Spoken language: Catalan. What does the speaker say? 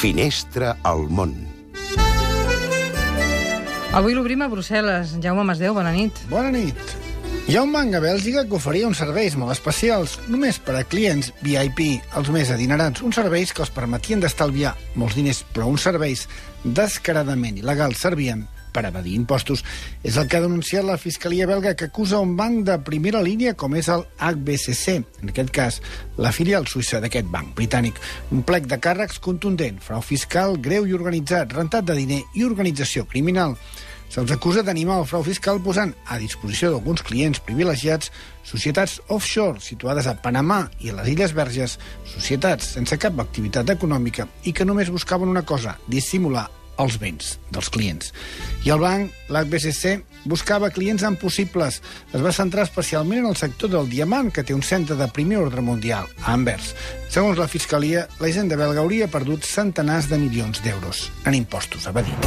Finestra al món. Avui l'obrim a Brussel·les. Jaume Masdeu, bona nit. Bona nit. Hi ha un banc a Bèlgica que oferia uns serveis molt especials, només per a clients VIP, els més adinerats. Uns serveis que els permetien d'estalviar molts diners, però uns serveis descaradament il·legals servien per evadir impostos. És el que ha denunciat la Fiscalia belga que acusa un banc de primera línia com és el HBCC, en aquest cas la filial suïssa d'aquest banc britànic. Un plec de càrrecs contundent, frau fiscal greu i organitzat, rentat de diner i organització criminal. Se'ls acusa d'animar el frau fiscal posant a disposició d'alguns clients privilegiats societats offshore situades a Panamà i a les Illes Verges, societats sense cap activitat econòmica i que només buscaven una cosa, dissimular els béns dels clients. I el banc, l'HBCC, buscava clients impossibles. Es va centrar especialment en el sector del diamant, que té un centre de primer ordre mundial, a Anvers. Segons la Fiscalia, la hisenda belga hauria perdut centenars de milions d'euros en impostos evadits.